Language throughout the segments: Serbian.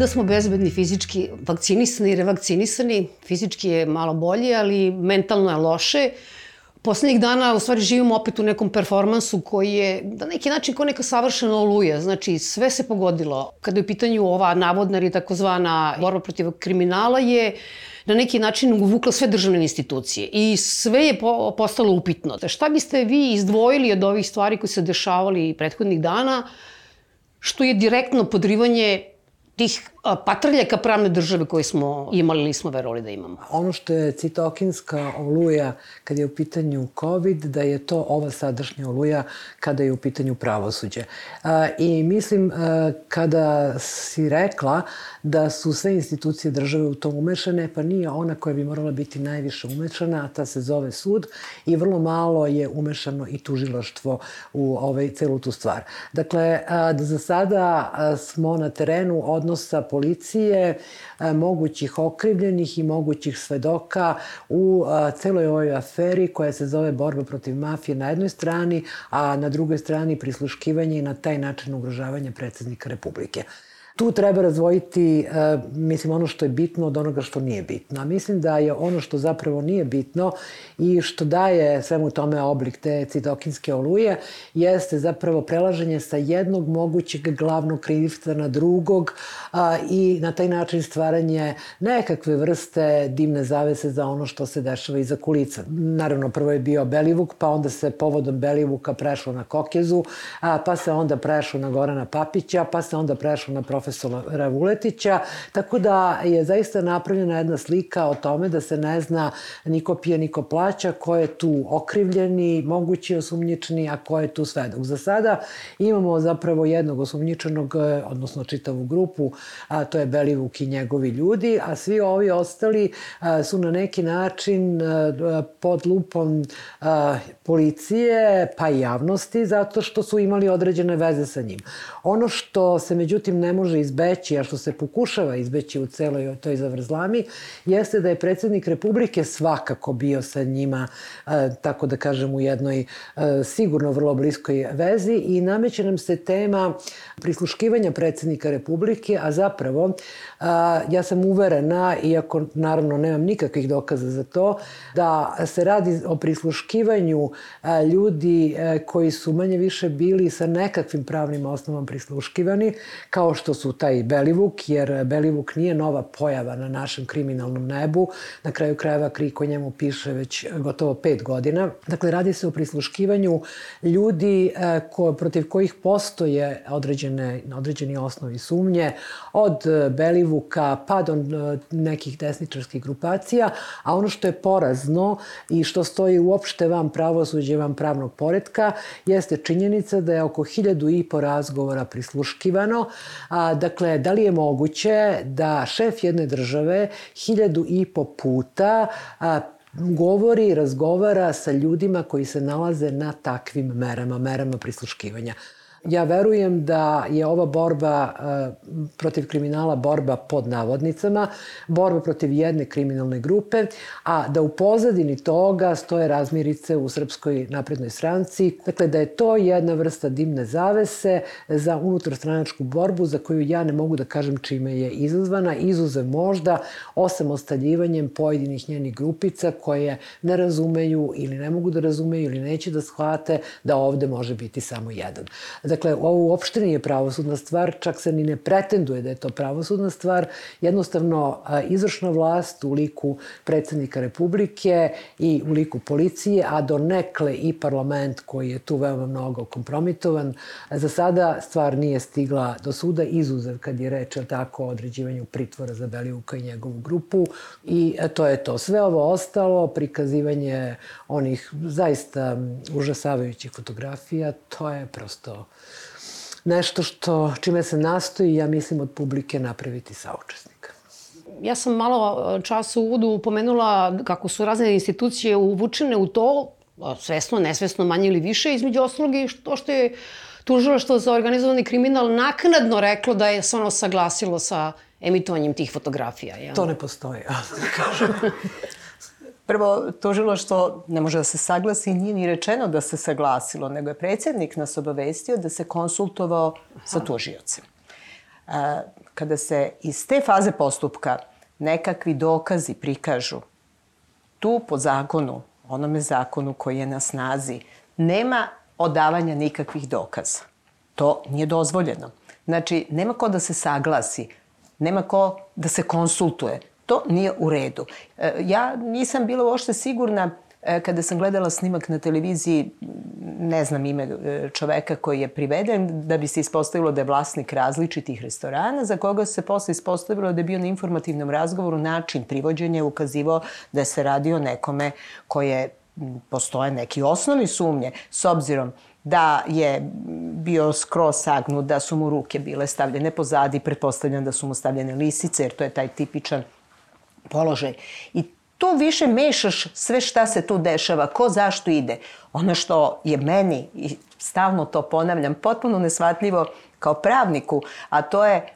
Valjda smo bezbedni fizički, vakcinisani i revakcinisani. Fizički je malo bolje, ali mentalno je loše. Poslednjih dana u stvari živimo opet u nekom performansu koji je na neki način kao neka savršena oluja. Znači sve se pogodilo. Kada je u pitanju ova navodna ili takozvana borba protiv kriminala je na neki način uvukla sve državne institucije i sve je po, postalo upitno. Šta biste vi izdvojili od ovih stvari koje se dešavali prethodnih dana, što je direktno podrivanje tych tih patrljaka pravne države koje smo imali ili smo verovali da imamo. Ono što je citokinska oluja kad je u pitanju COVID, da je to ova sadašnja oluja kada je u pitanju pravosuđe. I mislim, kada si rekla da su sve institucije države u tom umešane, pa nije ona koja bi morala biti najviše umešana, a ta se zove sud i vrlo malo je umešano i tužilaštvo u ovaj, celu tu stvar. Dakle, da za sada smo na terenu odnosa policije, e, mogućih okrivljenih i mogućih svedoka u e, celoj ovoj aferi koja se zove borba protiv mafije na jednoj strani, a na drugoj strani prisluškivanje i na taj način ugrožavanje predsednika Republike tu treba razvojiti, e, mislim, ono što je bitno od onoga što nije bitno. A mislim da je ono što zapravo nije bitno i što daje svemu tome oblik te citokinske oluje, jeste zapravo prelaženje sa jednog mogućeg glavnog krivca na drugog i na taj način stvaranje nekakve vrste dimne zavese za ono što se dešava iza kulica. Naravno, prvo je bio Belivuk, pa onda se povodom Belivuka prešlo na Kokezu, a, pa se onda prešlo na Gorana Papića, pa se onda prešlo na profesora profesora Vuletića, tako da je zaista napravljena jedna slika o tome da se ne zna niko pije, niko plaća, ko je tu okrivljeni, mogući osumnjičeni, a ko je tu svedok. Za sada imamo zapravo jednog osumnjičenog, odnosno čitavu grupu, a to je Belivuk i njegovi ljudi, a svi ovi ostali a, su na neki način a, pod lupom a, policije, pa i javnosti, zato što su imali određene veze sa njim. Ono što se međutim ne može izbeći, a što se pokušava izbeći u celoj toj zavrzlami, jeste da je predsednik Republike svakako bio sa njima, e, tako da kažem, u jednoj e, sigurno vrlo bliskoj vezi i nameće nam se tema prisluškivanja predsednika Republike, a zapravo ja sam uverena, iako naravno nemam nikakvih dokaza za to, da se radi o prisluškivanju ljudi e, koji su manje više bili sa nekakvim pravnim osnovom prisluškivani, kao što su taj Belivuk, jer Belivuk nije nova pojava na našem kriminalnom nebu. Na kraju krajeva Kriko njemu piše već gotovo pet godina. Dakle, radi se o prisluškivanju ljudi e, ko, protiv kojih postoje određene, određeni osnovi sumnje, od Belivuka pa do nekih desničarskih grupacija, a ono što je porazno i što stoji uopšte vam pravosuđe, vam pravnog poredka, jeste činjenica da je oko hiljadu i po razgovora prisluškivano, a, Dakle, da li je moguće da šef jedne države hiljadu i po puta a, govori i razgovara sa ljudima koji se nalaze na takvim merama, merama prisluškivanja. Ja verujem da je ova borba uh, protiv kriminala borba pod navodnicama, borba protiv jedne kriminalne grupe, a da u pozadini toga stoje razmirice u Srpskoj naprednoj stranci. Dakle, da je to jedna vrsta dimne zavese za unutarstranačku borbu za koju ja ne mogu da kažem čime je izazvana, izuzev možda osamostaljivanjem pojedinih njenih grupica koje ne razumeju ili ne mogu da razumeju ili neće da shvate da ovde može biti samo jedan. Dakle, ovo uopšte nije pravosudna stvar, čak se ni ne pretenduje da je to pravosudna stvar. Jednostavno, izvršna vlast u liku predsednika Republike i u liku policije, a do nekle i parlament koji je tu veoma mnogo kompromitovan, za sada stvar nije stigla do suda, izuzev kad je reč tako o određivanju pritvora za Belivuka i njegovu grupu. I to je to. Sve ovo ostalo, prikazivanje onih zaista užasavajućih fotografija, to je prosto nešto što, čime se nastoji, ja mislim, od publike napraviti saučesnika. Ja sam malo e, čas u uvodu pomenula kako su razne institucije uvučene u to, svesno, nesvesno, manje ili više, između ostalog i to što je tužilaštvo za organizovani kriminal naknadno reklo da je se ono saglasilo sa emitovanjem tih fotografija. Ja? To ne postoji, ja da kažem. Prvo, tužilaštvo ne može da se saglasi, nije ni rečeno da se saglasilo, nego je predsjednik nas obavestio da se konsultovao Aha. sa tužiocem. kada se iz te faze postupka nekakvi dokazi prikažu, tu po zakonu, onome zakonu koji je na snazi, nema odavanja nikakvih dokaza. To nije dozvoljeno. Znači, nema ko da se saglasi, nema ko da se konsultuje. To nije u redu. E, ja nisam bila uošte sigurna e, kada sam gledala snimak na televiziji, ne znam ime e, čoveka koji je priveden, da bi se ispostavilo da je vlasnik različitih restorana, za koga se posle ispostavilo da je bio na informativnom razgovoru način privođenja ukazivao da se radi o nekome koje postoje neki osnovi sumnje, s obzirom da je bio skroz sagnut, da su mu ruke bile stavljene pozadi, pretpostavljam da su mu stavljene lisice, jer to je taj tipičan položaj. I tu više mešaš sve šta se tu dešava, ko zašto ide. Ono što je meni, i stalno to ponavljam, potpuno nesvatljivo kao pravniku, a to je,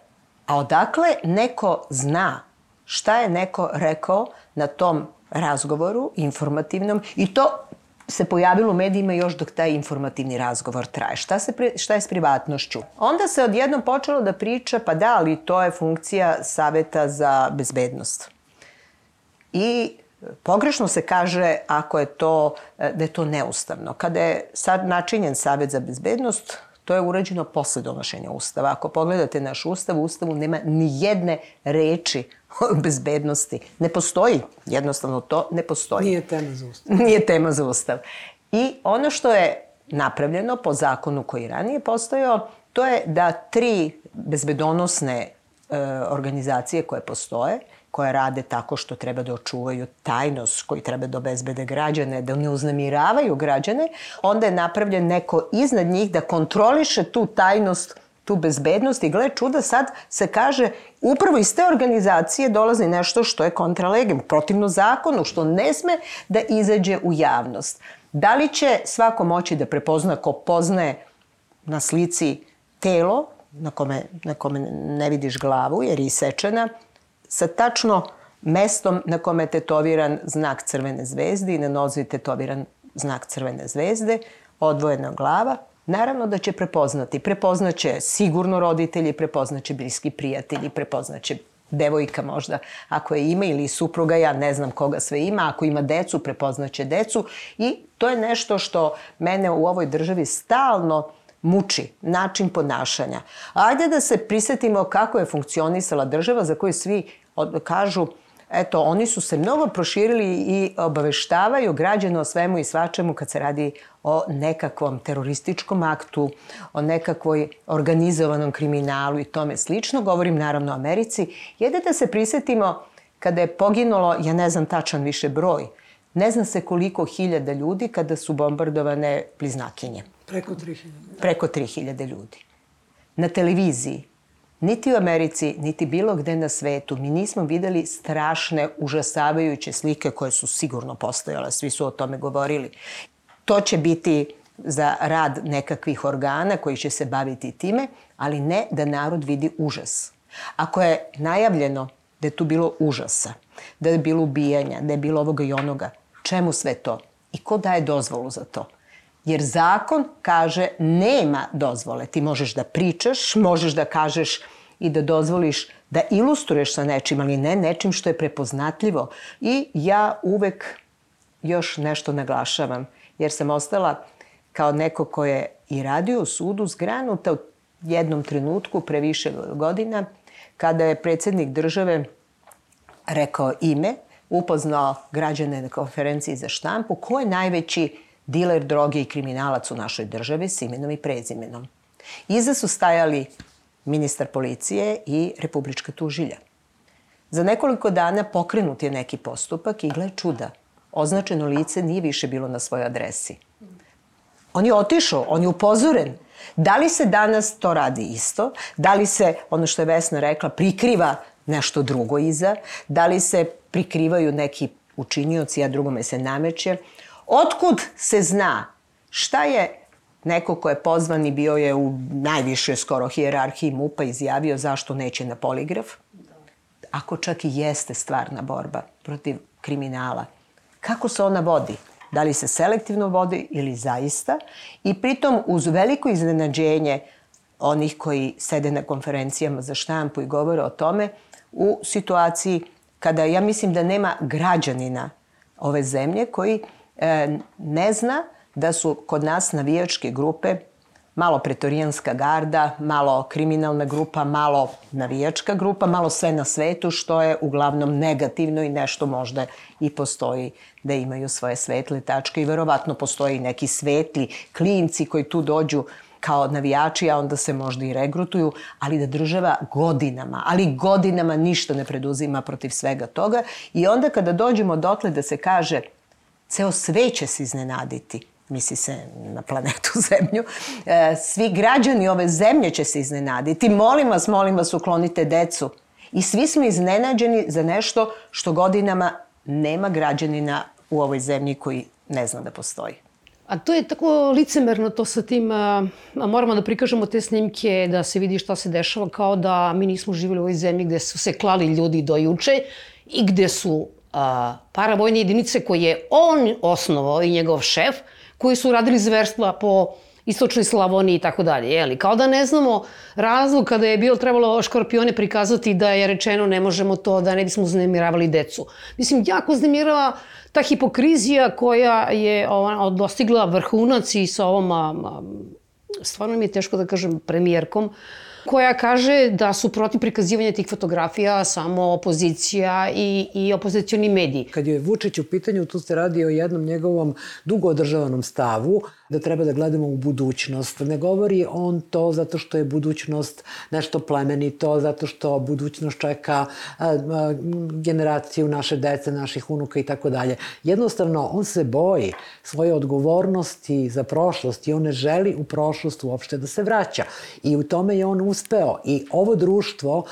a odakle neko zna šta je neko rekao na tom razgovoru informativnom i to se pojavilo u medijima još dok taj informativni razgovor traje. Šta, se, šta je s privatnošću? Onda se odjednom počelo da priča, pa da, ali to je funkcija Saveta za bezbednost. I pogrešno se kaže ako je to, da je to neustavno. Kada je sad načinjen Savet za bezbednost, To je urađeno posle donošenja Ustava. Ako pogledate naš Ustav, u Ustavu nema ni jedne reči o bezbednosti. Ne postoji. Jednostavno to ne postoji. Nije tema za Ustav. Nije tema za Ustav. I ono što je napravljeno po zakonu koji ranije postojao, to je da tri bezbedonosne e, organizacije koje postoje, koje rade tako što treba da očuvaju tajnost, koji treba da obezbede građane, da ne uznamiravaju građane, onda je napravljen neko iznad njih da kontroliše tu tajnost tu bezbednost i gle čuda sad se kaže upravo iz te organizacije dolazi nešto što je kontralegem, protivno zakonu, što ne sme da izađe u javnost. Da li će svako moći da prepozna ko poznaje na slici telo na kome, na kome ne vidiš glavu jer je isečena, sa tačno mestom na kome je tetoviran znak crvene zvezde i na nozi je tetoviran znak crvene zvezde, odvojena glava, naravno da će prepoznati. Prepoznaće sigurno roditelji, prepoznaće bliski prijatelji, prepoznaće devojka možda, ako je ima ili supruga, ja ne znam koga sve ima, ako ima decu, prepoznaće decu i to je nešto što mene u ovoj državi stalno muči, način ponašanja. Ajde da se prisetimo kako je funkcionisala država za koju svi kažu eto, oni su se mnogo proširili i obaveštavaju građane o svemu i svačemu kad se radi o nekakvom terorističkom aktu, o nekakvoj organizovanom kriminalu i tome slično. Govorim naravno o Americi. Jede da se prisetimo kada je poginulo, ja ne znam tačan više broj, ne zna se koliko hiljada ljudi kada su bombardovane bliznakinje. Preko 3000. Preko 3000 ljudi. Na televiziji Niti u Americi, niti bilo gde na svetu mi nismo videli strašne, užasavajuće slike koje su sigurno postojale, svi su o tome govorili. To će biti za rad nekakvih organa koji će se baviti time, ali ne da narod vidi užas. Ako je najavljeno da je tu bilo užasa, da je bilo ubijanja, da je bilo ovoga i onoga, čemu sve to? I ko daje dozvolu za to? Jer zakon kaže nema dozvole. Ti možeš da pričaš, možeš da kažeš i da dozvoliš da ilustruješ sa nečim, ali ne nečim što je prepoznatljivo. I ja uvek još nešto naglašavam, jer sam ostala kao neko ko je i radio u sudu zgranuta u jednom trenutku pre više godina, kada je predsednik države rekao ime, upoznao građane na konferenciji za štampu, ko je najveći diler droge i kriminalac u našoj državi s imenom i prezimenom. Iza su stajali ministar policije i republička tužilja. Za nekoliko dana pokrenut je neki postupak i gle čuda, označeno lice nije više bilo na svojoj adresi. On je otišao, on je upozoren. Da li se danas to radi isto? Da li se, ono što je Vesna rekla, prikriva nešto drugo iza? Da li se prikrivaju neki učinioci, a drugome se nameće? Otkud se zna šta je neko ko je pozvan i bio je u najvišoj skoro hijerarhiji MUPA izjavio zašto neće na poligraf? Ako čak i jeste stvarna borba protiv kriminala, kako se ona vodi? Da li se selektivno vodi ili zaista? I pritom uz veliko iznenađenje onih koji sede na konferencijama za štampu i govore o tome u situaciji kada ja mislim da nema građanina ove zemlje koji ne zna da su kod nas navijačke grupe malo pretorijanska garda, malo kriminalna grupa, malo navijačka grupa, malo sve na svetu, što je uglavnom negativno i nešto možda i postoji da imaju svoje svetle tačke. I verovatno postoji neki svetli klinci koji tu dođu kao navijači, a onda se možda i regrutuju, ali da država godinama, ali godinama ništa ne preduzima protiv svega toga. I onda kada dođemo dotle da se kaže ceo sve će se iznenaditi, misli se na planetu Zemlju, e, svi građani ove zemlje će se iznenaditi. Molim vas, molim vas, uklonite decu. I svi smo iznenađeni za nešto što godinama nema građanina u ovoj zemlji koji ne zna da postoji. A to je tako licemerno to sa tim, a, moramo da prikažemo te snimke, da se vidi šta se dešava, kao da mi nismo živjeli u ovoj zemlji gde su se klali ljudi do juče i gde su paravojne jedinice koje je on osnovao i njegov šef, koji su radili zverstva po istočnoj Slavoniji i tako dalje, jeli? Kao da ne znamo razlog kada je bilo trebalo škorpione prikazati da je rečeno ne možemo to, da ne bismo uznemiravali decu. Mislim, jako uznemirava ta hipokrizija koja je ova, dostigla vrhunac i sa ovom, a, stvarno mi je teško da kažem, premijerkom, koja kaže da su protiv prikazivanja tih fotografija samo opozicija i, i opozicioni mediji. Kad je Vučić u pitanju, tu se radi o jednom njegovom dugo održavanom stavu, da treba da gledamo u budućnost. Ne govori on to zato što je budućnost nešto plemenito, zato što budućnost čeka generaciju naše dece, naših unuka i tako dalje. Jednostavno, on se boji svoje odgovornosti za prošlost i on ne želi u prošlost uopšte da se vraća. I u tome je on uspeo. I ovo društvo,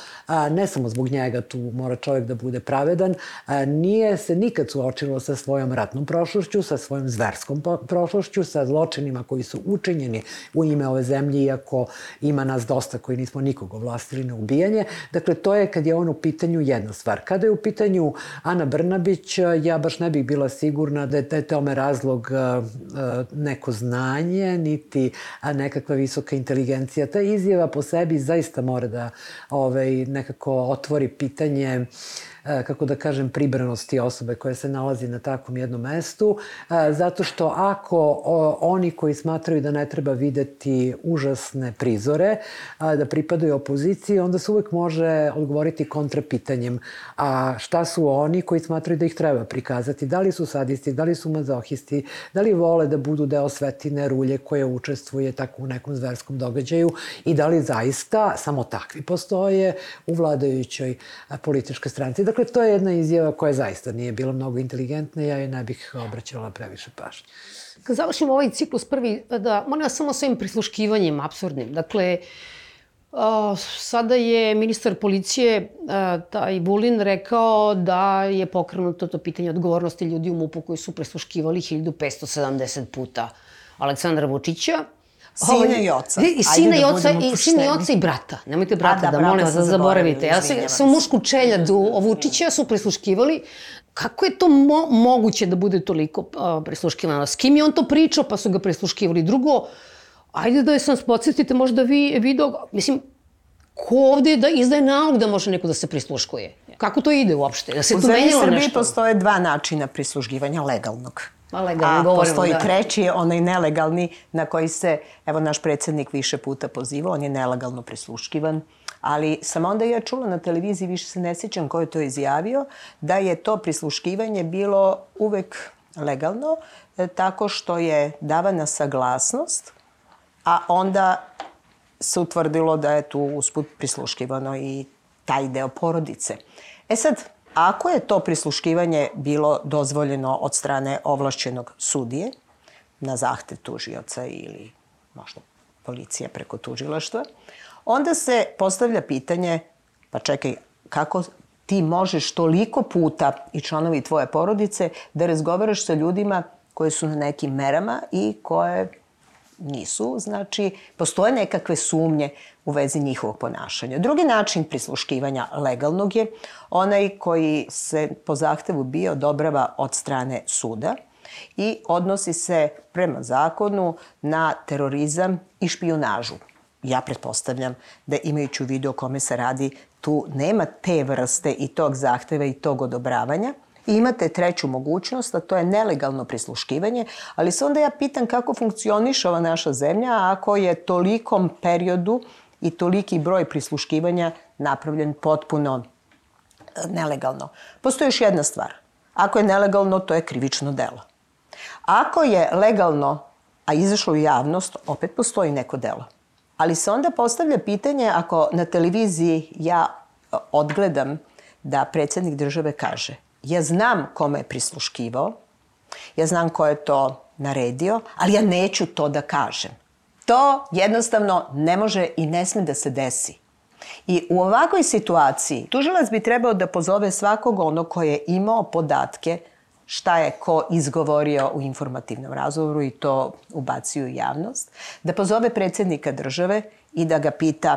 ne samo zbog njega, tu mora čovjek da bude pravedan, nije se nikad suočilo sa svojom ratnom prošlošću, sa svojom zverskom prošlošću, sa zločinom zločinima koji su učinjeni u ime ove zemlje, iako ima nas dosta koji nismo nikog ovlastili na ubijanje. Dakle, to je kad je on u pitanju jedna stvar. Kada je u pitanju Ana Brnabić, ja baš ne bih bila sigurna da je, da tome razlog neko znanje, niti nekakva visoka inteligencija. Ta izjava po sebi zaista mora da ovaj, nekako otvori pitanje E, kako da kažem, pribranosti osobe koja se nalazi na takvom jednom mestu, e, zato što ako oni koji smatraju da ne treba videti užasne prizore, da pripadaju opoziciji, onda se uvek može odgovoriti kontrapitanjem. A šta su oni koji smatraju da ih treba prikazati? Da li su sadisti, da li su mazohisti, da li vole da budu deo svetine rulje koja učestvuje tako u nekom zverskom događaju i da li zaista samo takvi postoje u vladajućoj političkoj stranci. Dakle, to je jedna izjava koja zaista nije bila mnogo inteligentna, ja je ne bih obraćala previše pažnje. Kad završimo ovaj ciklus prvi, da, molim vas samo svojim prisluškivanjem absurdnim. Dakle, Uh, sada je ministar policije, uh, taj Vulin, rekao da je pokrenuto to pitanje odgovornosti ljudi u MUP-u koji su presluškivali 1570 puta Aleksandra Vučića. Sina i oca. I sina i oca, i sina i oca i brata. Nemojte brata, da, da, da molim vas da zaboravite. Ja sam, sam mušku čeljadu Vučića su prisluškivali. Kako je to mo moguće da bude toliko uh, prisluškivano? S kim je on to pričao pa su ga prisluškivali? Drugo, ajde da je sam podsjetite možda vi video, mislim, ko ovde da izdaje nalog da može neko da se prisluškuje? Kako to ide uopšte? Da se tu menjalo nešto? U Srbiji postoje dva načina prislužgivanja legalnog. Ma legalno A govorimo, postoji da. treći, onaj nelegalni, na koji se, evo, naš predsednik više puta pozivao, on je nelegalno prisluškivan. Ali sam onda ja čula na televiziji, više se ne sjećam ko je to izjavio, da je to prisluškivanje bilo uvek legalno, e, tako što je davana saglasnost, a onda se utvrdilo da je tu usput prisluškivano i taj deo porodice. E sad, Ako je to prisluškivanje bilo dozvoljeno od strane ovlašćenog sudije na zahtev tužioca ili možda policija preko tužilaštva, onda se postavlja pitanje, pa čekaj, kako ti možeš toliko puta i članovi tvoje porodice da razgovaraš sa ljudima koji su na nekim merama i koje nisu, znači postoje nekakve sumnje u vezi njihovog ponašanja. Drugi način prisluškivanja legalnog je onaj koji se po zahtevu bio odobrava od strane suda i odnosi se prema zakonu na terorizam i špionažu. ja pretpostavljam da imajući u vidu o kome se radi, tu nema te vrste i tog zahteva i tog odobravanja. I imate treću mogućnost, a to je nelegalno prisluškivanje, ali se onda ja pitam kako funkcioniše ova naša zemlja ako je tolikom periodu i toliki broj prisluškivanja napravljen potpuno e, nelegalno. Postoji još jedna stvar. Ako je nelegalno, to je krivično delo. Ako je legalno, a izašlo u javnost, opet postoji neko delo. Ali se onda postavlja pitanje ako na televiziji ja e, odgledam da predsednik države kaže ja znam kome je prisluškivao, ja znam ko je to naredio, ali ja neću to da kažem. To jednostavno ne može i ne sme da se desi. I u ovakvoj situaciji tužilac bi trebao da pozove svakog onog ko je imao podatke šta je ko izgovorio u informativnom razgovoru i to ubacio u javnost, da pozove predsednika države i da ga pita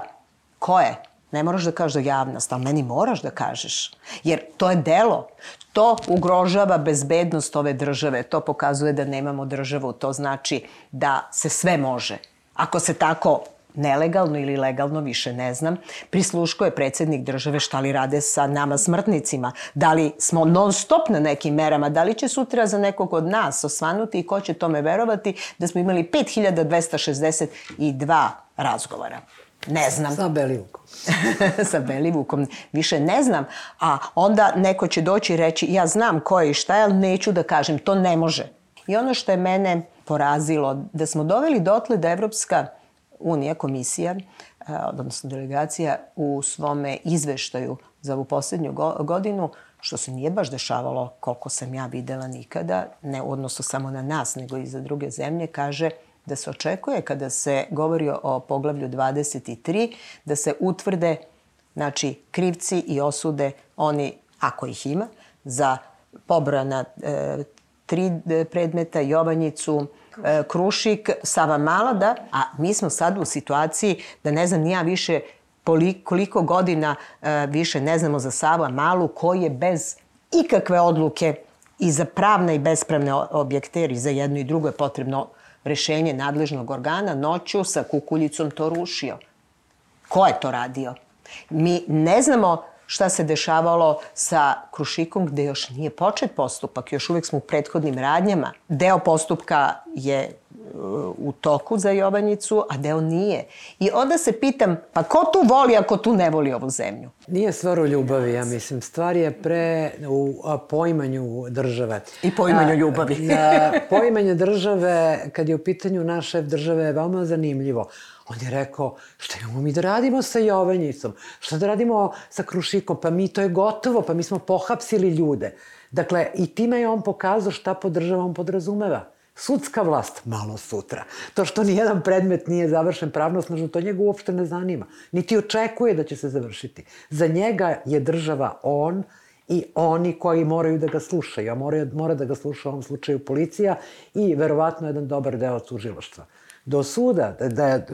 ko je Ne moraš da kažeš da javnost, ali meni moraš da kažeš. Jer to je delo. To ugrožava bezbednost ove države. To pokazuje da nemamo državu. To znači da se sve može. Ako se tako nelegalno ili legalno, više ne znam, prisluškuje predsednik države šta li rade sa nama smrtnicima, da li smo non stop na nekim merama, da li će sutra za nekog od nas osvanuti i ko će tome verovati da smo imali 5262 razgovora. Ne znam. Sa Belivukom. sa Belivukom. Više ne znam. A onda neko će doći i reći ja znam ko je i šta je, ali neću da kažem. To ne može. I ono što je mene porazilo, da smo doveli dotle da Evropska unija, komisija, odnosno delegacija u svome izveštaju za ovu poslednju godinu, što se nije baš dešavalo koliko sam ja videla nikada, ne odnosno samo na nas, nego i za druge zemlje, kaže da se očekuje kada se govori o poglavlju 23 da se utvrde znači krivci i osude oni ako ih ima za pobrana e, tri predmeta Jovanjicu e, Krušik, Sava Mala, da, a mi smo sad u situaciji da ne znam nija više koliko godina e, više ne znamo za Sava Malu koji je bez ikakve odluke i za pravne i bespravne objekte, jer i za jedno i drugo je potrebno rešenje nadležnog organa noću sa kukuljicom to rušio. Ko je to radio? Mi ne znamo šta se dešavalo sa Krušikom gde još nije počet postupak, još uvek smo u prethodnim radnjama. Deo postupka je u toku za Jovanjicu, a deo nije. I onda se pitam, pa ko tu voli ako tu ne voli ovu zemlju? Nije stvar u ljubavi, ja mislim. Stvar je pre u poimanju države. I poimanju ljubavi. Na poimanje države, kad je u pitanju naš šef države, je veoma zanimljivo. On je rekao, šta imamo mi da radimo sa Jovanjicom? Šta da radimo sa Krušikom? Pa mi to je gotovo, pa mi smo pohapsili ljude. Dakle, i time je on pokazao šta pod državom podrazumeva. Sudska vlast, malo sutra. To što ni jedan predmet nije završen pravnosnažno, to njega uopšte ne zanima. Niti očekuje da će se završiti. Za njega je država on i oni koji moraju da ga slušaju, a mora, mora da ga sluša u ovom slučaju policija i verovatno jedan dobar deo tužiloštva. Do suda, da, da je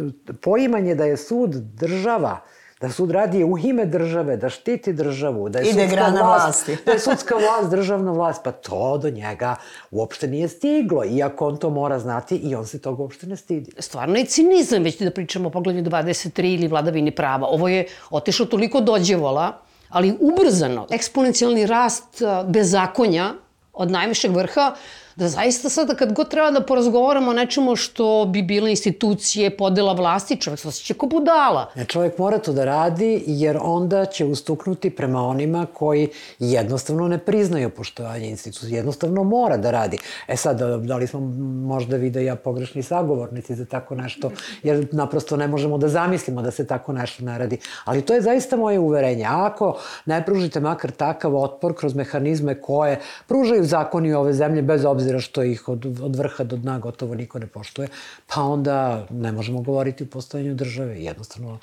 poimanje da je sud država, da sud radi u ime države, da štiti državu, da je Ide sudska vlast, vlasti. da je sudska vlast, državna vlast, pa to do njega uopšte nije stiglo, iako on to mora znati i on se toga uopšte ne stidi. Stvarno je cinizam, već da pričamo o poglavlju 23 ili vladavini prava. Ovo je otišao toliko dođevola, ali ubrzano. Eksponencijalni rast bezakonja od najvišeg vrha da zaista sada kad god treba da porazgovaramo o nečemu što bi bile institucije, podela vlasti, čovjek se osjeća ko budala. Ne, čovjek mora to da radi jer onda će ustuknuti prema onima koji jednostavno ne priznaju poštovanje institucije. Jednostavno mora da radi. E sad, da, da li smo možda vi da ja pogrešni sagovornici za tako nešto, jer naprosto ne možemo da zamislimo da se tako nešto ne radi. Ali to je zaista moje uverenje. A ako ne pružite makar takav otpor kroz mehanizme koje pružaju zakoni ove zemlje bez obzira obzira što ih od, od vrha do dna gotovo niko ne poštuje, pa onda ne možemo govoriti o postojanju države. Jednostavno,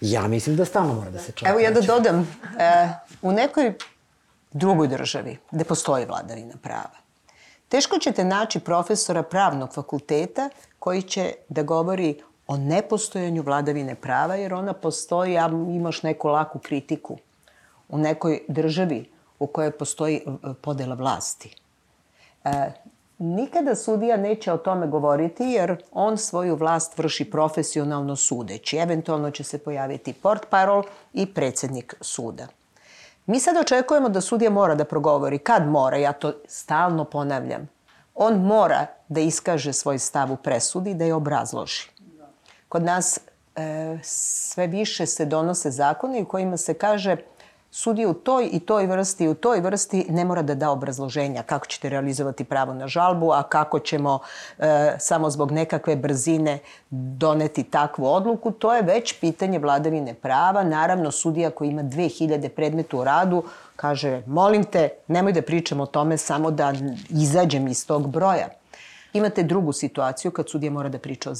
ja mislim da stalno mora da se čovjek... Evo ja da dodam, e, u nekoj drugoj državi gde postoji vladavina prava, teško ćete naći profesora pravnog fakulteta koji će da govori o nepostojanju vladavine prava, jer ona postoji, a imaš neku laku kritiku u nekoj državi u kojoj postoji podela vlasti. Nikada sudija neće o tome govoriti jer on svoju vlast vrši profesionalno sudeći. Eventualno će se pojaviti port parol i predsednik suda. Mi sad očekujemo da sudija mora da progovori. Kad mora? Ja to stalno ponavljam. On mora da iskaže svoj stav u presudi, da je obrazloži. Kod nas e, sve više se donose zakone u kojima se kaže sudija u toj i toj vrsti u toj vrsti ne mora da da obrazloženja kako ćete realizovati pravo na žalbu, a kako ćemo e, samo zbog nekakve brzine doneti takvu odluku, to je već pitanje vladavine prava. Naravno, sudija koji ima 2000 predmeta u radu kaže, molim te, nemoj da pričamo o tome samo da izađem iz tog broja. Imate drugu situaciju kad sudija mora da priča o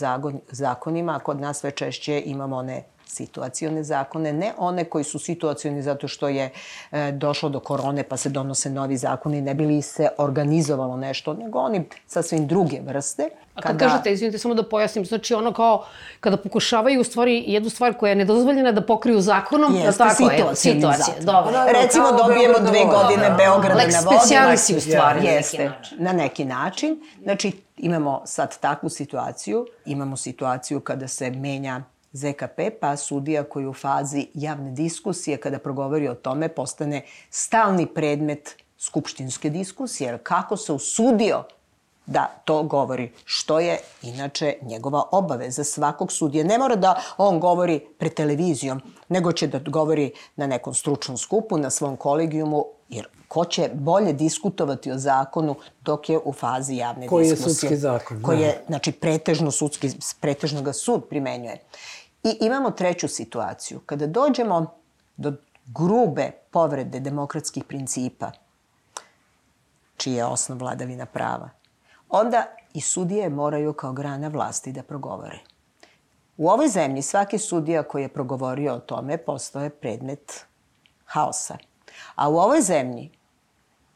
zakonima, a kod nas sve češće imamo one situacione zakone, ne one koji su situacioni zato što je e, došlo do korone pa se donose novi zakoni, ne bi li se organizovalo nešto, nego oni sasvim druge vrste. A kad kada... kažete, izvinite, samo da pojasnim, znači ono kao kada pokušavaju u stvari jednu stvar koja je nedozvoljena da pokriju zakonom, Jeste, da tako je, situacija. Dobro. Recimo kao dobijemo dve godine da. Beograda Lex na vodi. specijalisi u stvari. Jeste, na neki način. Na neki način. Znači, imamo sad takvu situaciju, imamo situaciju kada se menja ZKP, pa sudija koji u fazi javne diskusije, kada progovori o tome, postane stalni predmet skupštinske diskusije. Jer kako se usudio da to govori, što je inače njegova obaveza svakog sudije. Ne mora da on govori pred televizijom, nego će da govori na nekom stručnom skupu, na svom kolegijumu, jer ko će bolje diskutovati o zakonu dok je u fazi javne koji diskusije. Koji je sudski zakon. Koji je, znači, pretežno, sudski, pretežno ga sud primenjuje. I imamo treću situaciju. Kada dođemo do grube povrede demokratskih principa, čiji je osnov vladavina prava, onda i sudije moraju kao grana vlasti da progovore. U ovoj zemlji svaki sudija koji je progovorio o tome postoje predmet haosa. A u ovoj zemlji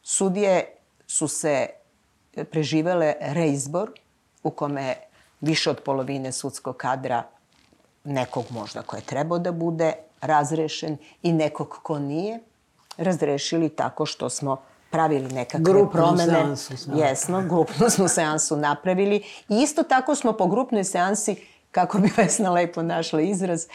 sudije su se preživele reizbor u kome više od polovine sudskog kadra nekog možda ko je trebao da bude razrešen i nekog ko nije razrešili tako što smo pravili nekakve grupnu promene. Seansu smo. Jesno, grupnu smo seansu napravili. I isto tako smo po grupnoj seansi, kako bi Vesna lepo našla izraz,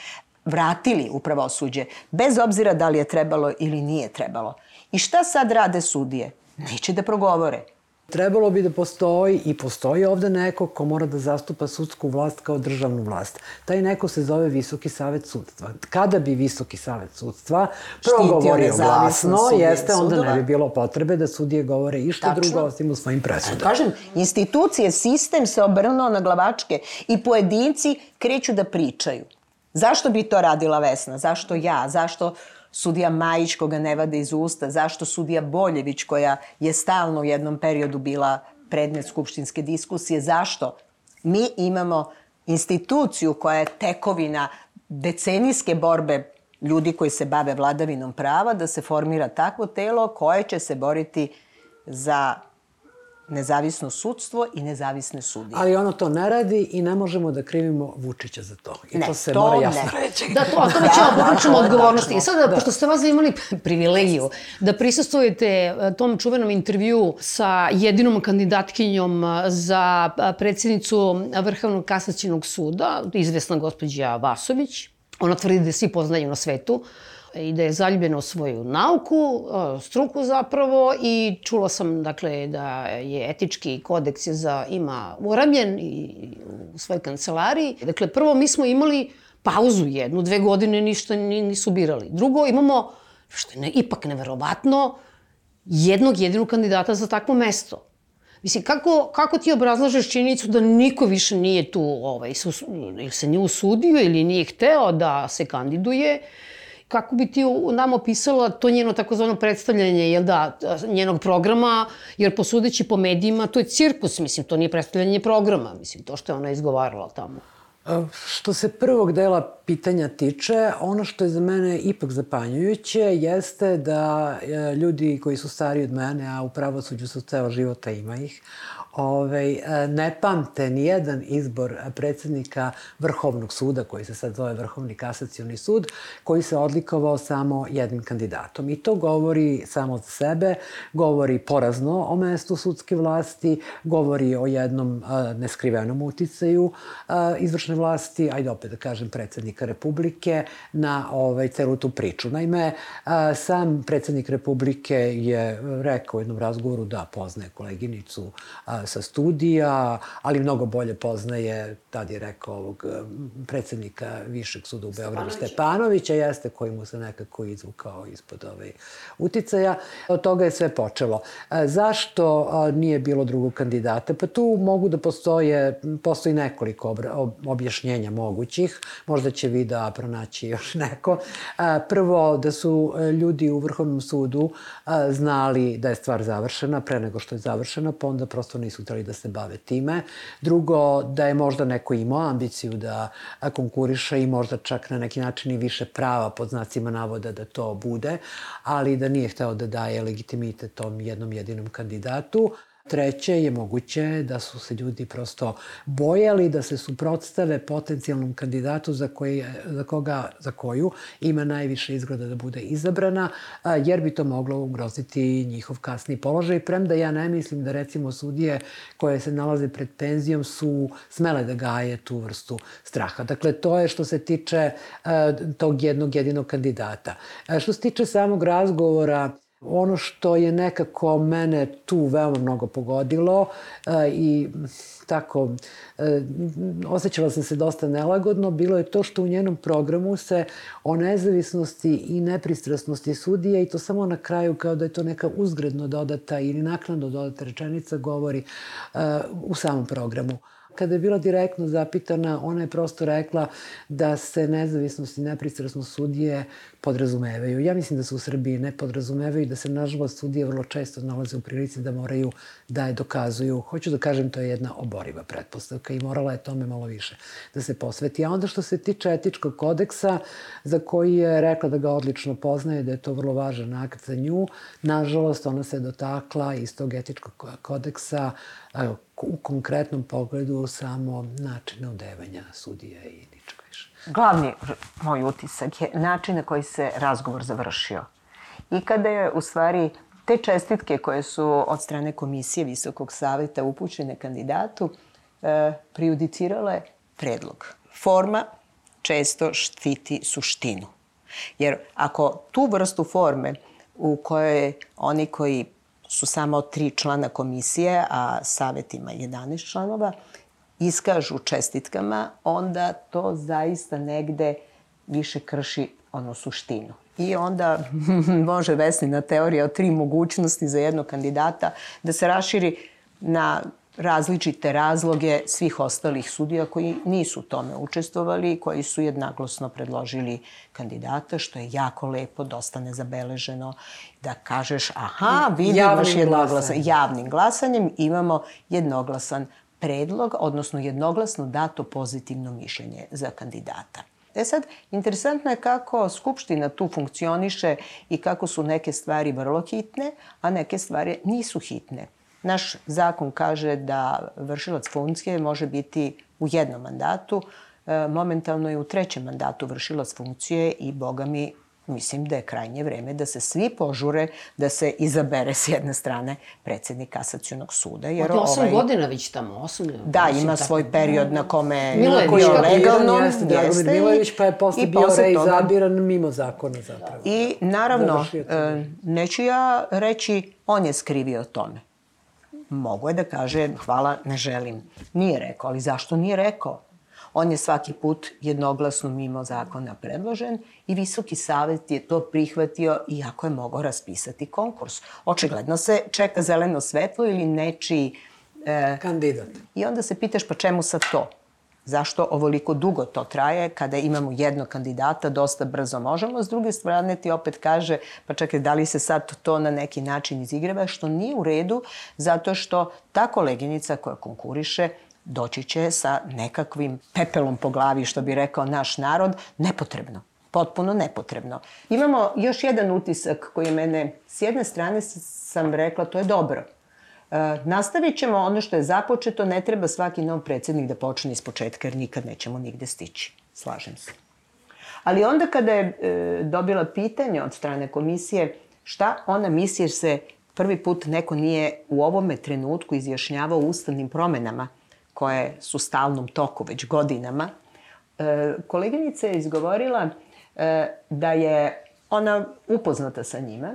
vratili u pravosuđe, bez obzira da li je trebalo ili nije trebalo. I šta sad rade sudije? Neće da progovore. Trebalo bi da postoji i postoji ovde neko ko mora da zastupa sudsku vlast kao državnu vlast. Taj neko se zove Visoki savet sudstva. Kada bi Visoki savet sudstva progovorio glasno, jeste, onda sudova. ne bi bilo potrebe da sudije govore išta Tačno. drugo osim u svojim presudama. Kažem, institucije, sistem se obrnuo na glavačke i pojedinci kreću da pričaju. Zašto bi to radila Vesna? Zašto ja? Zašto sudija Majić koga ne vade iz usta, zašto sudija Boljević koja je stalno u jednom periodu bila predmet skupštinske diskusije, zašto? Mi imamo instituciju koja je tekovina decenijske borbe ljudi koji se bave vladavinom prava, da se formira takvo telo koje će se boriti za nezavisno sudstvo i nezavisne sudije. Ali ono to ne radi i ne možemo da krivimo Vučića za to. I ne, to se to mora jasno ne. reći. Da, to, a to ćemo da, popričamo da, odgovornosti. I sada, da. pošto ste vas imali privilegiju da prisustujete e, tom čuvenom intervju sa jedinom kandidatkinjom e, za e, predsjednicu Vrhovnog kasacijnog suda, izvesna gospođa Vasović, ona tvrdi da svi poznaju na svetu, i da je zaljubljena u svoju nauku, struku zapravo i čula sam dakle da je etički kodeks je za ima urabljen i u svojoj kancelariji. Dakle, prvo mi smo imali pauzu jednu, dve godine ništa nisu birali. Drugo, imamo, što je ne, ipak neverovatno, jednog jedinog kandidata za takvo mesto. Mislim, kako, kako ti obrazlažeš činjenicu da niko više nije tu, ovaj, ili se nije usudio ili nije hteo da se kandiduje, kako bi ti nam opisala to njeno takozvano predstavljanje, jel da, njenog programa, jer posudeći po medijima, to je cirkus, mislim, to nije predstavljanje programa, mislim, to što je ona izgovarala tamo. Što se prvog dela pitanja tiče, ono što je za mene ipak zapanjujuće jeste da e, ljudi koji su stariji od mene, a u pravosuđu su ceo života ima ih, ovaj, ne pamte ni jedan izbor predsednika Vrhovnog suda, koji se sad zove Vrhovni kasacioni sud, koji se odlikovao samo jednim kandidatom. I to govori samo za sebe, govori porazno o mestu sudske vlasti, govori o jednom neskrivenom uticaju izvršne vlasti, ajde opet da kažem predsednika Republike, na ovaj, celu tu priču. Naime, sam predsednik Republike je rekao u jednom razgovoru da poznaje koleginicu sa studija, ali mnogo bolje poznaje, tad je rekao, ovog predsednika Višeg suda u Beogradu Stepanovića, jeste koji mu se nekako izvukao ispod ovaj uticaja. Od toga je sve počelo. Zašto nije bilo drugog kandidata? Pa tu mogu da postoje, postoji nekoliko objašnjenja mogućih. Možda će vi da pronaći još neko. Prvo, da su ljudi u Vrhovnom sudu znali da je stvar završena pre nego što je završena, pa onda prosto nisu hteli da se bave time. Drugo, da je možda neko imao ambiciju da konkuriše i možda čak na neki način i više prava pod znacima navoda da to bude, ali da nije hteo da daje legitimitet tom jednom jedinom kandidatu. Treće je moguće da su se ljudi prosto bojali da se suprotstave potencijalnom kandidatu za, koji, za, koga, za koju ima najviše izgleda da bude izabrana, jer bi to moglo ugroziti njihov kasni položaj. Premda ja ne mislim da recimo sudije koje se nalaze pred penzijom su smele da gaje tu vrstu straha. Dakle, to je što se tiče tog jednog jedinog kandidata. Što se tiče samog razgovora Ono što je nekako mene tu veoma mnogo pogodilo e, i tako e, osjećala sam se dosta nelagodno, bilo je to što u njenom programu se o nezavisnosti i nepristrasnosti sudije i to samo na kraju kao da je to neka uzgredno dodata ili naknadno dodata rečenica govori e, u samom programu. Kada je bila direktno zapitana, ona je prosto rekla da se nezavisnost i nepristrasnost sudije podrazumevaju. Ja mislim da se u Srbiji ne podrazumevaju i da se, nažalost, sudije vrlo često nalaze u prilici da moraju da je dokazuju. Hoću da kažem, to je jedna oboriva pretpostavka i morala je tome malo više da se posveti. A onda što se tiče etičkog kodeksa, za koji je rekla da ga odlično poznaje, da je to vrlo važan akt za nju, nažalost, ona se dotakla iz tog etičkog kodeksa u konkretnom pogledu samo načina odevanja sudije i ničega više. Glavni moj utisak je način na koji se razgovor završio. I kada je u stvari te čestitke koje su od strane komisije Visokog saveta upućene kandidatu e, prejudicirale predlog. Forma često štiti suštinu. Jer ako tu vrstu forme u kojoj oni koji su samo tri člana komisije, a savet ima 11 članova, iskažu čestitkama, onda to zaista negde više krši ono suštinu. I onda može Vesnina teorija o tri mogućnosti za jednog kandidata da se raširi na različite razloge svih ostalih sudija koji nisu u tome učestvovali i koji su jednaglosno predložili kandidata, što je jako lepo, dosta nezabeleženo, da kažeš, aha, vidi, imaš jednoglasan. Javnim glasanjem imamo jednoglasan predlog, odnosno jednoglasno dato pozitivno mišljenje za kandidata. E sad, interesantno je kako Skupština tu funkcioniše i kako su neke stvari vrlo hitne, a neke stvari nisu hitne. Naš zakon kaže da vršilac funkcije može biti u jednom mandatu, e, momentalno je u trećem mandatu vršilac funkcije i, boga mi, mislim da je krajnje vreme da se svi požure da se izabere s jedne strane predsednik kasacijonog suda. Jer Od 8 ovaj, godina već tamo, 8. Da, ima tako, svoj period na kome Milojević, koji je legalno. Jeste, Dragomir Milojević, pa je posle bio reizabiran mimo zakona zapravo. I naravno, e, neću ja reći on je skrivio tome. Mogu je da kaže hvala, ne želim. Nije rekao, ali zašto nije rekao? On je svaki put jednoglasno mimo zakona predložen i Visoki savet je to prihvatio iako je mogao raspisati konkurs. Očigledno se čeka zeleno svetlo ili nečiji... E, Kandidat. I onda se pitaš pa čemu sad to? Zašto ovoliko dugo to traje kada imamo jednog kandidata, dosta brzo možemo. S druge strane ti opet kaže, pa čekaj, da li se sad to na neki način izigrava, što nije u redu, zato što ta koleginica koja konkuriše doći će sa nekakvim pepelom po glavi, što bi rekao naš narod, nepotrebno. Potpuno nepotrebno. Imamo još jedan utisak koji mene, s jedne strane sam rekla, to je dobro. E, nastavit ćemo ono što je započeto, ne treba svaki nov predsednik da počne iz početka, jer nikad nećemo nigde stići. Slažem se. Ali onda kada je e, dobila pitanje od strane komisije šta ona misli jer se prvi put neko nije u ovome trenutku izjašnjavao ustavnim promenama koje su stalnom toku već godinama, e, koleginica je izgovorila e, da je ona upoznata sa njima,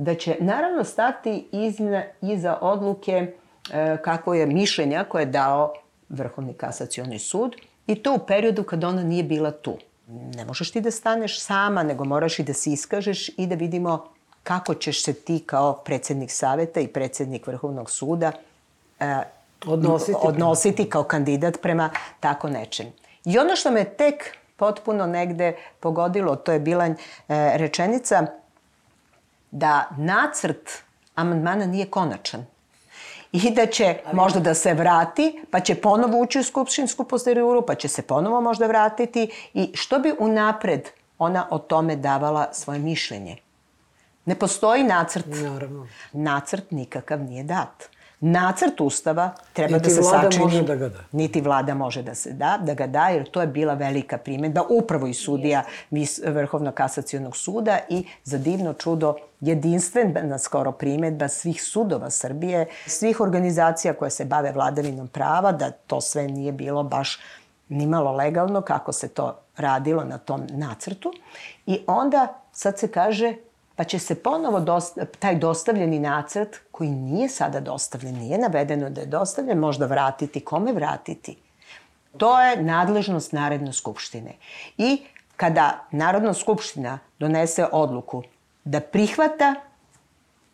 da će naravno stati izna, iza odluke e, kako je mišljenja koje je dao Vrhovni kasacioni sud i to u periodu kad ona nije bila tu. Ne možeš ti da staneš sama, nego moraš i da se iskažeš i da vidimo kako ćeš se ti kao predsednik saveta i predsednik Vrhovnog suda e, odnositi, odnositi kao kandidat prema tako nečem. I ono što me tek potpuno negde pogodilo, to je bila e, rečenica da nacrt amandmana nije konačan i da će Ali... možda da se vrati, pa će ponovo ući u skupštinsku posterioru, pa će se ponovo možda vratiti i što bi unapred ona o tome davala svoje mišljenje. Ne postoji nacrt. Naravno. Nacrt nikakav nije dat. Nacrt ustava treba Niti da se vlada sačini. može da ga da. Niti vlada može da se da, da ga da, jer to je bila velika primetba upravo i sudija Vrhovnog kasacijonog suda i za divno čudo jedinstvena skoro primetba svih sudova Srbije, svih organizacija koje se bave vladavinom prava, da to sve nije bilo baš nimalo legalno kako se to radilo na tom nacrtu. I onda sad se kaže pa će se ponovo dosta, taj dostavljeni nacrt, koji nije sada dostavljen, nije navedeno da je dostavljen, možda vratiti. Kome vratiti? To je nadležnost Narodne skupštine. I kada Narodna skupština donese odluku da prihvata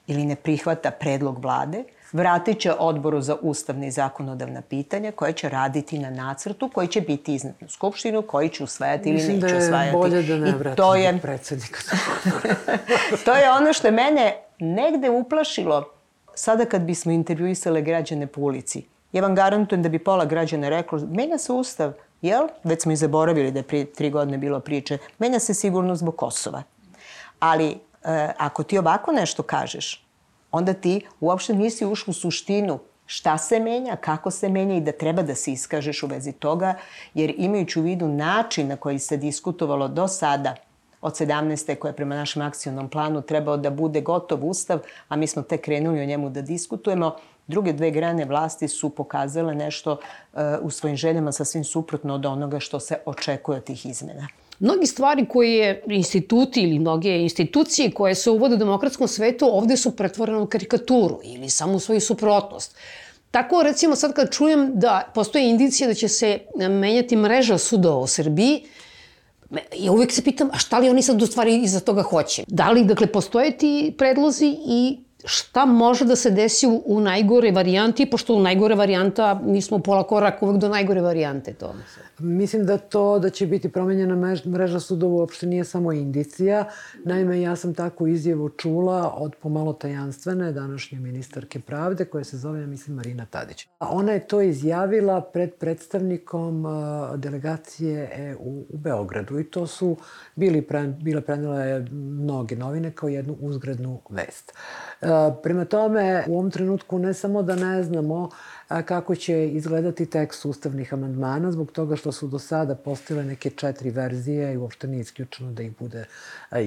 ili ne prihvata predlog vlade, vratit će odboru za ustavne i zakonodavna pitanja koje će raditi na nacrtu koji će biti iznad na Skupštinu, koji će usvajati ili neće usvajati. Mislim da je bolje da ne vrati to je, predsednika. to je ono što je mene negde uplašilo sada kad bismo intervjuisale građane po ulici. Ja vam garantujem da bi pola građana reklo, menja se ustav, jel? Već smo i zaboravili da je prije tri godine bilo priče. Menja se sigurno zbog Kosova. Ali e, ako ti ovako nešto kažeš, onda ti uopšte nisi ušao u suštinu šta se menja, kako se menja i da treba da se iskažeš u vezi toga, jer imajući u vidu način na koji se diskutovalo do sada, od 17. koja je prema našem akcijnom planu trebao da bude gotov ustav, a mi smo tek krenuli o njemu da diskutujemo, druge dve grane vlasti su pokazale nešto uh, u svojim željama sasvim suprotno od onoga što se očekuje od tih izmena. Mnogi stvari koje instituti ili mnoge institucije koje se uvode u demokratskom svetu ovde su pretvorene u karikaturu ili samo u svoju suprotnost. Tako, recimo, sad kad čujem da postoje indicije da će se menjati mreža sudova u Srbiji, ja uvek se pitam, a šta li oni sad u stvari iza toga hoće? Da li, dakle, postoje ti predlozi i šta može da se desi u, u najgore varijanti, pošto u najgore varijanta mi smo pola koraka uvek do najgore varijante to. Mislim da to da će biti promenjena mreža sudova uopšte nije samo indicija. Naime, ja sam takvu izjavu čula od pomalo tajanstvene današnje ministarke pravde koja se zove, ja mislim, Marina Tadić. Ona je to izjavila pred predstavnikom delegacije EU u Beogradu i to su bili pre, bile prenile mnoge novine kao jednu uzgrednu vest. Prema tome, u ovom trenutku ne samo da ne znamo kako će izgledati tekst ustavnih amandmana, zbog toga što su do sada postale neke četiri verzije i uopšte nije isključeno da ih bude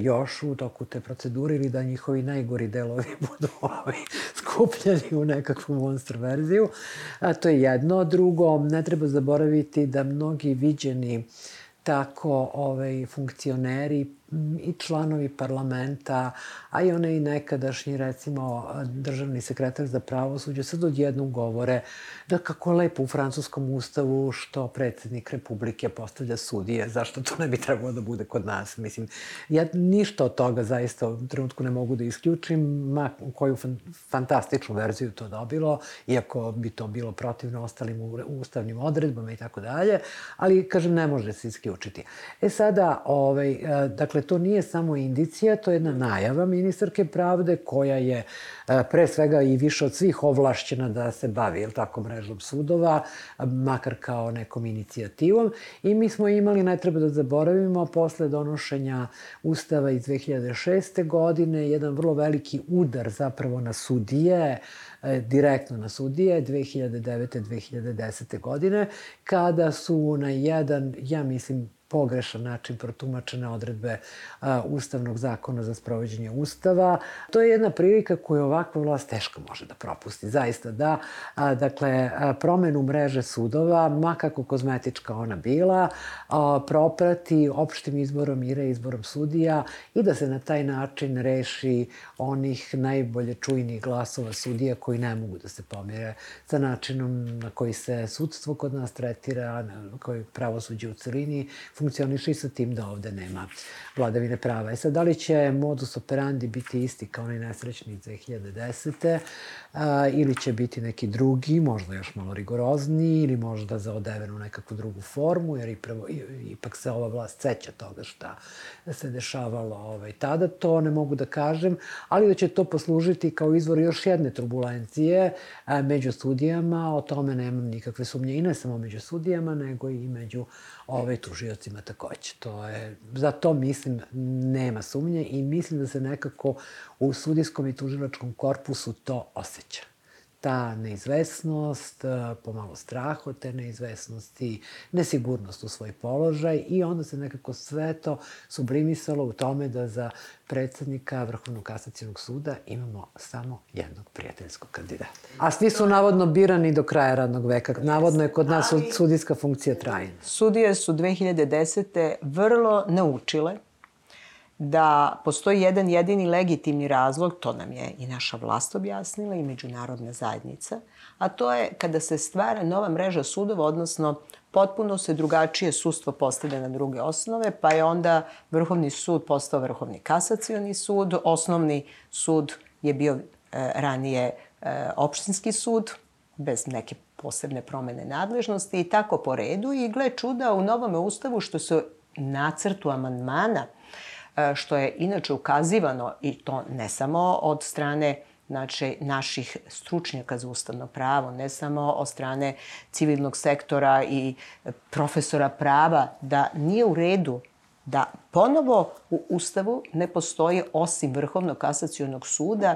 još u toku te procedure ili da njihovi najgori delovi budu ovi skupljeni u nekakvu monster verziju. A to je jedno. Drugo, ne treba zaboraviti da mnogi viđeni tako ovaj, funkcioneri i članovi parlamenta, a i one i nekadašnji, recimo, državni sekretar za pravosuđe, sad odjednom govore da kako lepo u francuskom ustavu što predsednik Republike postavlja sudije, zašto to ne bi trebalo da bude kod nas. Mislim, ja ništa od toga zaista u trenutku ne mogu da isključim, ma koju fan, fantastičnu verziju to dobilo, iako bi to bilo protivno ostalim ustavnim odredbama i tako dalje, ali, kažem, ne može se isključiti. E sada, ovaj, dakle, Dakle, to nije samo indicija, to je jedna najava ministarke pravde koja je e, pre svega i više od svih ovlašćena da se bavi, jel tako, mrežom sudova, makar kao nekom inicijativom. I mi smo imali, ne treba da zaboravimo, posle donošenja Ustava iz 2006. godine, jedan vrlo veliki udar zapravo na sudije, E, direktno na sudije 2009. 2010. godine, kada su na jedan, ja mislim, pogrešan način protumačene odredbe a, Ustavnog zakona za sprovođenje Ustava. To je jedna prilika koju ovakva vlast teško može da propusti. Zaista da, a, dakle, a, promenu mreže sudova, ma kako kozmetička ona bila, a, proprati opštim izborom i reizborom sudija i da se na taj način reši onih najbolje čujnih glasova sudija koji ne mogu da se pomire sa načinom na koji se sudstvo kod nas tretira, na koji pravosuđe u celini funkcioniše i sa tim da ovde nema vladavine prava. E sad, da li će modus operandi biti isti kao onaj nesrećni iz 2010. A, ili će biti neki drugi, možda još malo rigorozniji, ili možda za odevenu nekakvu drugu formu, jer ipravo, ipak se ova vlast seća toga šta se dešavalo ovaj, tada, to ne mogu da kažem, ali da će to poslužiti kao izvor još jedne turbulencije a, među sudijama, o tome nemam nikakve sumnje i ne samo među sudijama, nego i među ovaj, tužiocima takođe. To je, za to mislim nema sumnje i mislim da se nekako u sudijskom i tužilačkom korpusu to osjeća ta neizvesnost, e, pomalo strah od te neizvesnosti, nesigurnost u svoj položaj i onda se nekako sve to sublimisalo u tome da za predsednika Vrhovnog kasacijonog suda imamo samo jednog prijateljskog kandidata. A svi su navodno birani do kraja radnog veka. Navodno je kod nas sudijska funkcija trajna. Sudije su 2010. vrlo naučile da postoji jedan jedini legitimni razlog, to nam je i naša vlast objasnila i međunarodna zajednica, a to je kada se stvara nova mreža sudova, odnosno potpuno se drugačije sustvo postavlja na druge osnove, pa je onda Vrhovni sud postao Vrhovni kasacioni sud, osnovni sud je bio e, ranije e, opštinski sud, bez neke posebne promene nadležnosti i tako po redu. I gle čuda u novome ustavu što se nacrtu amandmana što je inače ukazivano i to ne samo od strane znači, naših stručnjaka za ustavno pravo, ne samo od strane civilnog sektora i profesora prava, da nije u redu da ponovo u Ustavu ne postoji osim Vrhovnog kasacijonog suda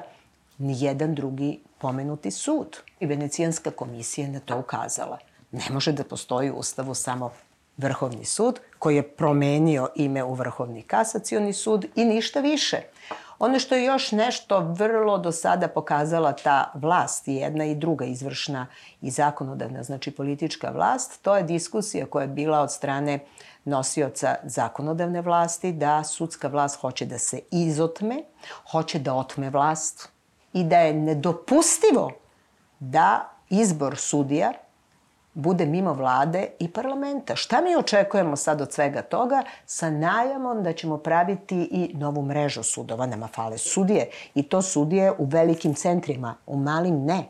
ni jedan drugi pomenuti sud. I Venecijanska komisija je na to ukazala. Ne može da postoji u Ustavu samo Vrhovni sud, koji je promenio ime u Vrhovni kasacioni sud i ništa više. Ono što je još nešto vrlo do sada pokazala ta vlast, i jedna i druga izvršna i zakonodavna, znači politička vlast, to je diskusija koja je bila od strane nosioca zakonodavne vlasti da sudska vlast hoće da se izotme, hoće da otme vlast i da je nedopustivo da izbor sudija bude mimo vlade i parlamenta. Šta mi očekujemo sad od svega toga? Sa najavom da ćemo praviti i novu mrežu sudova. Nama fale sudije. I to sudije u velikim centrima, u malim ne.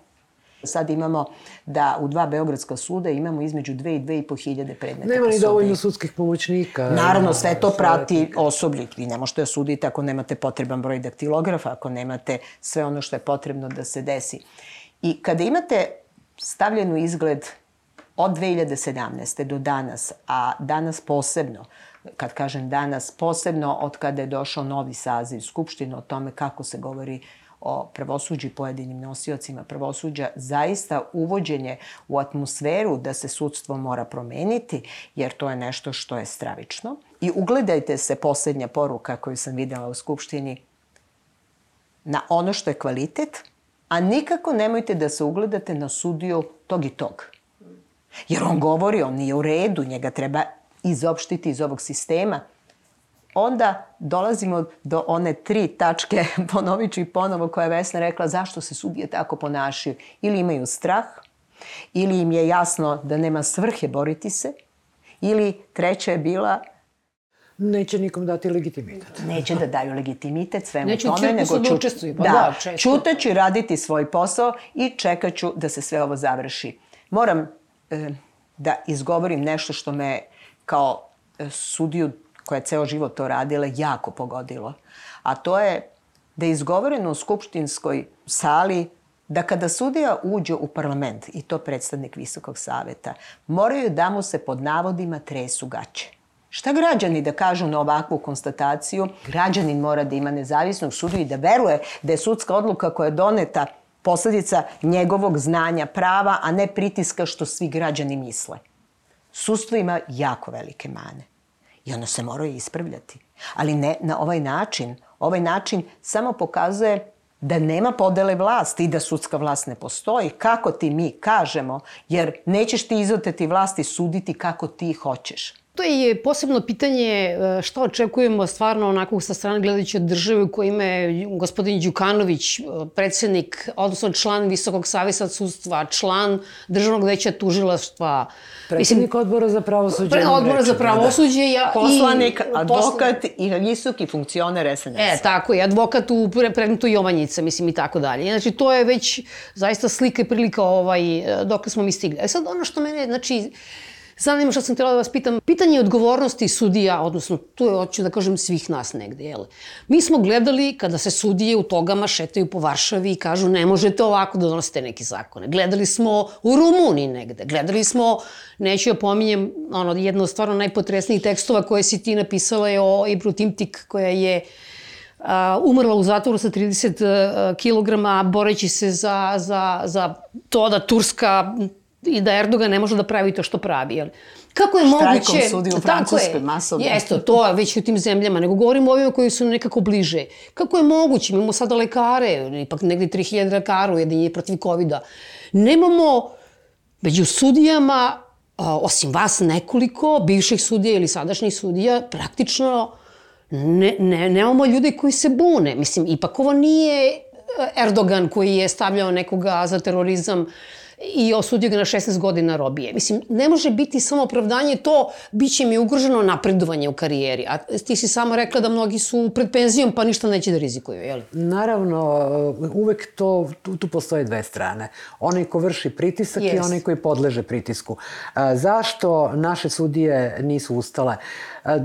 Sad imamo da u dva Beogradska suda imamo između 2 i 2,5 hiljade predmeta. Nema ni dovoljno sudskih pomoćnika. Naravno, sve to prati osoblje. Vi ne možete da sudite ako nemate potreban broj daktilografa, ako nemate sve ono što je potrebno da se desi. I kada imate stavljenu izgled od 2017. do danas, a danas posebno, kad kažem danas, posebno od kada je došao novi saziv Skupštine o tome kako se govori o pravosuđi pojedinim nosiocima pravosuđa, zaista uvođenje u atmosferu da se sudstvo mora promeniti, jer to je nešto što je stravično. I ugledajte se poslednja poruka koju sam videla u Skupštini na ono što je kvalitet, a nikako nemojte da se ugledate na sudiju tog i tog. Jer on govori, on nije u redu, njega treba izopštiti iz ovog sistema. Onda dolazimo do one tri tačke, ponovit ću i ponovo, koja je Vesna rekla zašto se sudije tako ponašaju. Ili imaju strah, ili im je jasno da nema svrhe boriti se, ili treća je bila Neće nikom dati legitimitet. Neće da daju legitimitet svemu Neće tome, nego da učestvuju. Pa da, da, često. čutaću i raditi svoj posao i čekaću da se sve ovo završi. Moram da izgovorim nešto što me kao e, sudiju koja je ceo život to radila, jako pogodilo. A to je da je izgovoreno u skupštinskoj sali da kada sudija uđe u parlament, i to predstavnik Visokog saveta, moraju da mu se pod navodima tresu gaće. Šta građani da kažu na ovakvu konstataciju? Građanin mora da ima nezavisnog sudu i da veruje da je sudska odluka koja je doneta posledica njegovog znanja prava, a ne pritiska što svi građani misle. Sustvo ima jako velike mane i ono se mora ispravljati. Ali ne na ovaj način. Ovaj način samo pokazuje da nema podele vlasti i da sudska vlast ne postoji. Kako ti mi kažemo, jer nećeš ti izoteti vlasti suditi kako ti hoćeš. To je posebno pitanje e, šta očekujemo stvarno onako sa strane gledajući od države u kojima je gospodin Đukanović, e, predsednik, odnosno član Visokog savjesa sudstva, član državnog veća tužilaštva. Predsednik odbora za pravosuđe. Pre, odbora za da. pravosuđe. Da. Ja, Poslanik, i, advokat i visoki funkcioner SNS. E, tako je, advokat u predmetu Jovanjica, mislim i tako dalje. Znači, to je već zaista slika i prilika ovaj, e, dok smo mi stigli. E sad, ono što mene, znači, Zanima što sam htjela da vas pitam. Pitanje odgovornosti sudija, odnosno tu je, hoću da kažem, svih nas negde, jel? Mi smo gledali kada se sudije u togama šetaju po Varšavi i kažu ne možete ovako da donosite neke zakone. Gledali smo u Rumuniji negde. Gledali smo, neću ja pominjem, ono, jedno stvarno najpotresnijih tekstova koje si ti napisala je o Ibru Timtik koja je Uh, umrla u zatvoru sa 30 uh, kilograma boreći se za, za, za to da Turska i da Erdogan ne može da pravi to što pravi. Jel? Kako je Štrajkom moguće... Štrajkom sudi u Francuskoj masovno. Jeste, to je već u tim zemljama, nego govorimo o ovima koji su nekako bliže. Kako je moguće? Imamo sada lekare, ipak negde 3000 lekara ujedinje protiv COVID-a. Nemamo među sudijama, osim vas nekoliko, bivših sudija ili sadašnjih sudija, praktično ne, ne, nemamo ljude koji se bune. Mislim, ipak ovo nije Erdogan koji je stavljao nekoga za terorizam i osudio ga na 16 godina robije. Mislim, ne može biti samo opravdanje to, bit će mi ugroženo napredovanje u karijeri. A ti si samo rekla da mnogi su pred penzijom pa ništa neće da rizikuju, je li? Naravno, uvek to, tu, tu postoje dve strane. Onaj ko vrši pritisak yes. i onaj koji podleže pritisku. A, zašto naše sudije nisu ustale? A,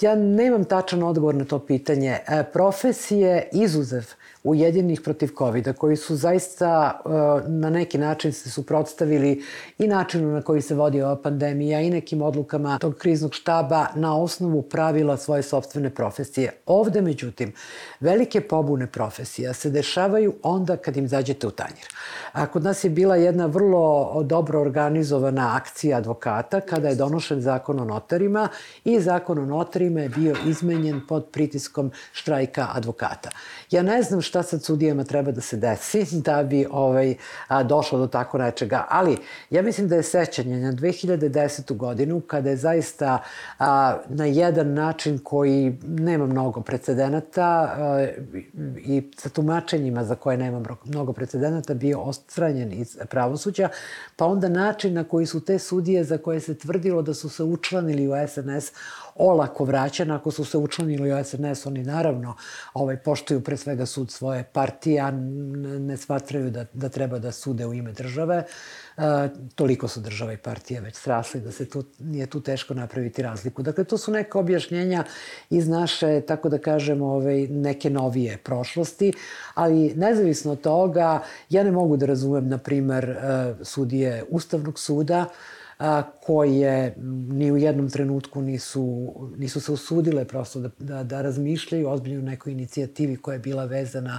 ja nemam tačan odgovor na to pitanje. A, profesije izuzev Ujedinih protiv COVID-a, koji su zaista uh, na neki način se suprotstavili i načinu na koji se vodi ova pandemija i nekim odlukama tog kriznog štaba na osnovu pravila svoje sobstvene profesije. Ovde, međutim, velike pobune profesija se dešavaju onda kad im zađete u tanjir. A kod nas je bila jedna vrlo dobro organizovana akcija advokata kada je donošen zakon o notarima i zakon o notarima je bio izmenjen pod pritiskom štrajka advokata. Ja ne znam šta sad sudijama treba da se desi da bi ovaj, a, došlo do tako nečega, ali ja mislim da je sećanje na 2010. godinu kada je zaista a, na jedan način koji nema mnogo precedenata a, i sa tumačenjima za koje nema mnogo precedenata bio ostranjen iz pravosuđa, pa onda način na koji su te sudije za koje se tvrdilo da su se učlanili u SNS olako vraćen. Ako su se učlanili u SNS, oni naravno ovaj, poštuju pre svega sud svoje partije, a ne smatraju da, da treba da sude u ime države. E, toliko su država i partije već srasli da se tu, nije tu teško napraviti razliku. Dakle, to su neke objašnjenja iz naše, tako da kažemo, ovaj, neke novije prošlosti, ali nezavisno od toga, ja ne mogu da razumem, na primer, e, sudije Ustavnog suda, koje ni u jednom trenutku nisu, nisu se usudile prosto da, da, da razmišljaju ozbiljno nekoj inicijativi koja je bila vezana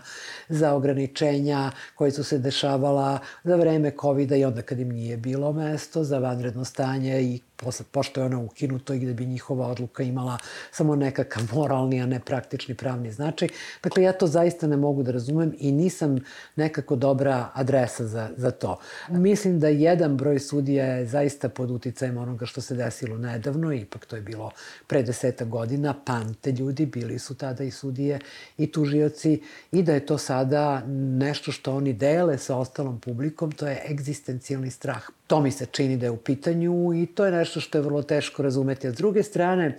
za ograničenja koje su se dešavala za vreme COVID-a i onda kad im nije bilo mesto, za vanredno stanje i posle, pošto je ono ukinuto i gde bi njihova odluka imala samo nekakav moralni, a ne praktični pravni značaj. Dakle, ja to zaista ne mogu da razumem i nisam nekako dobra adresa za, za to. Mislim da jedan broj sudija je zaista pod uticajem onoga što se desilo nedavno, ipak to je bilo pre deseta godina, pamte ljudi, bili su tada i sudije i tužioci i da je to sada nešto što oni dele sa ostalom publikom, to je egzistencijalni strah. To mi se čini da je u pitanju i to je nešto što je vrlo teško razumeti. A s druge strane,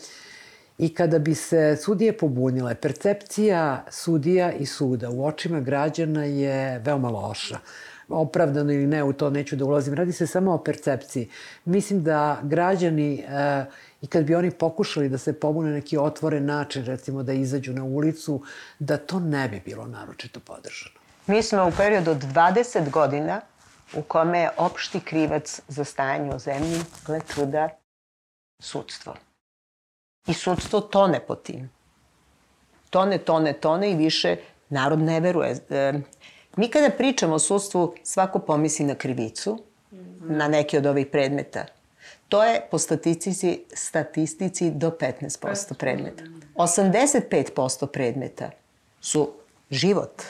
I kada bi se sudije pobunile, percepcija sudija i suda u očima građana je veoma loša. opravdano ili ne, u to neću da ulazim. Radi se samo o percepciji. Mislim da građani e, i kad bi oni pokušali da se pobune neki otvoren način, recimo da izađu na ulicu, da to ne bi bilo naročito podržano. Mi smo u periodu od 20 godina u kome je opšti krivac za stajanje u zemlji, gle čuda, sudstvo. I sudstvo tone po tim. Tone, tone, tone i više narod ne veruje. E, mi kada pričamo o sudstvu, svako pomisli na krivicu, na neki od ovih predmeta. To je po statistici, statistici do 15% predmeta. 85% predmeta su život,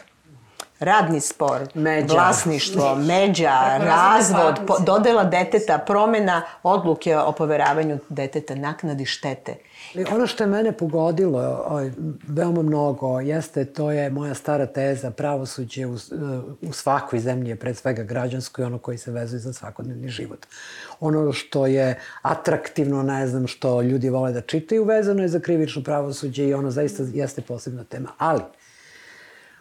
radni spor, međa. vlasništvo, međa, razvod, po, dodela deteta, promena odluke o poveravanju deteta, naknadi štete. Ono što je mene pogodilo o, veoma mnogo jeste, to je moja stara teza, pravosuđe u, u svakoj zemlji je pred svega građansko i ono koji se vezuje za svakodnevni život. Ono što je atraktivno, ne znam, što ljudi vole da čitaju, vezano je za krivično pravosuđe i ono zaista jeste posebna tema. Ali,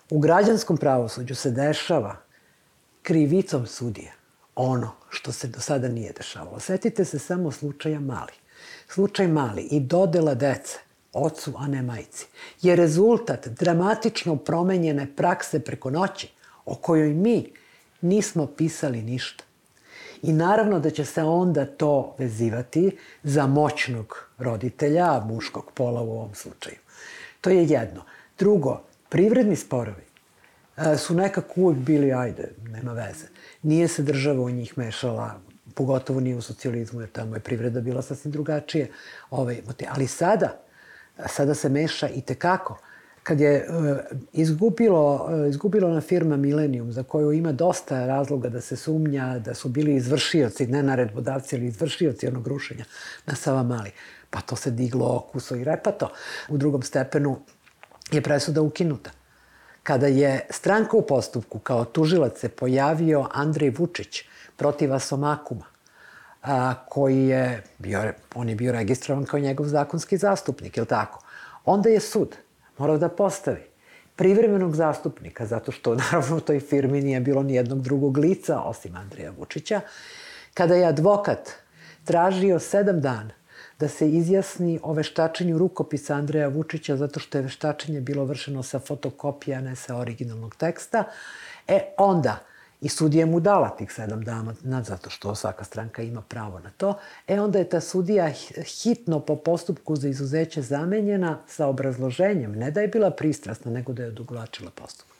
U građanskom pravosuđu se dešava krivicom sudija ono što se do sada nije dešavalo. Setite se samo slučaja Mali. Slučaj Mali i dodela dece ocu, a ne majci, je rezultat dramatično promenjene prakse preko noći, o kojoj mi nismo pisali ništa. I naravno da će se onda to vezivati za moćnog roditelja, muškog pola u ovom slučaju. To je jedno. Drugo, privredni sporovi e, su nekako uvek bili, ajde, nema veze. Nije se država u njih mešala, pogotovo nije u socijalizmu, jer tamo je privreda bila sasvim drugačije. Ovaj, ali sada, sada se meša i tekako. Kad je uh, izgubilo, uh, izgubilo na firma Millennium, za koju ima dosta razloga da se sumnja da su bili izvršioci, ne naredbodavci, ali izvršioci onog rušenja na Savamali, pa to se diglo okuso i repato. U drugom stepenu je presuda ukinuta. Kada je stranka u postupku kao tužilac se pojavio Andrej Vučić protiv Asomakuma, a, koji je bio, on je bio registrovan kao njegov zakonski zastupnik, je tako? Onda je sud morao da postavi privremenog zastupnika, zato što naravno u toj firmi nije bilo ni jednog drugog lica osim Andreja Vučića, kada je advokat tražio sedam dana da se izjasni o veštačenju rukopisa Andreja Vučića zato što je veštačenje bilo vršeno sa fotokopija, ne sa originalnog teksta. E, onda, i sudija mu dala tih sedam dana, zato što svaka stranka ima pravo na to, e onda je ta sudija hitno po postupku za izuzeće zamenjena sa obrazloženjem, ne da je bila pristrasna, nego da je odugovlačila postupak.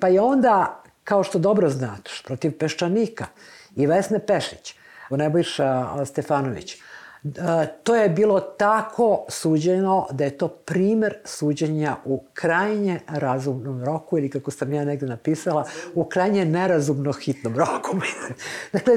Pa je onda, kao što dobro znaš, protiv Peščanika i Vesne Pešić, Nebojša Stefanović, to je bilo tako suđeno da je to primer suđenja u krajnje razumnom roku ili kako sam ja negde napisala, u krajnje nerazumno hitnom roku. dakle,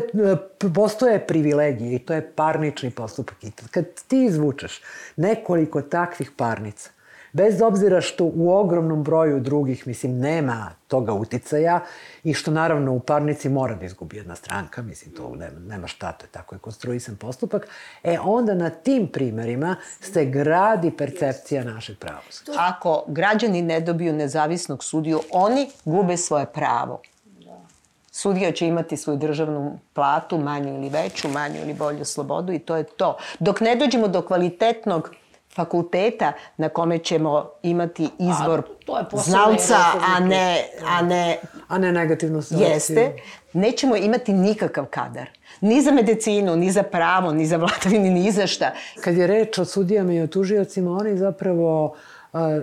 postoje privilegije i to je parnični postupak. Kad ti izvučeš nekoliko takvih parnica, bez obzira što u ogromnom broju drugih, mislim, nema toga uticaja i što naravno u parnici mora da izgubi jedna stranka, mislim, to nema, nema šta, to je tako je konstruisan postupak, e onda na tim primerima se gradi percepcija našeg pravosuđa. Ako građani ne dobiju nezavisnog sudiju, oni gube svoje pravo. Sudija će imati svoju državnu platu, manju ili veću, manju ili bolju slobodu i to je to. Dok ne dođemo do kvalitetnog fakulteta na kome ćemo imati izbor a, znalca, a ne, a ne... A ne negativno selekciju. Jeste. Nećemo imati nikakav kadar. Ni za medicinu, ni za pravo, ni za vladavini, ni za šta. Kad je reč o sudijama i o tužiocima, oni zapravo uh,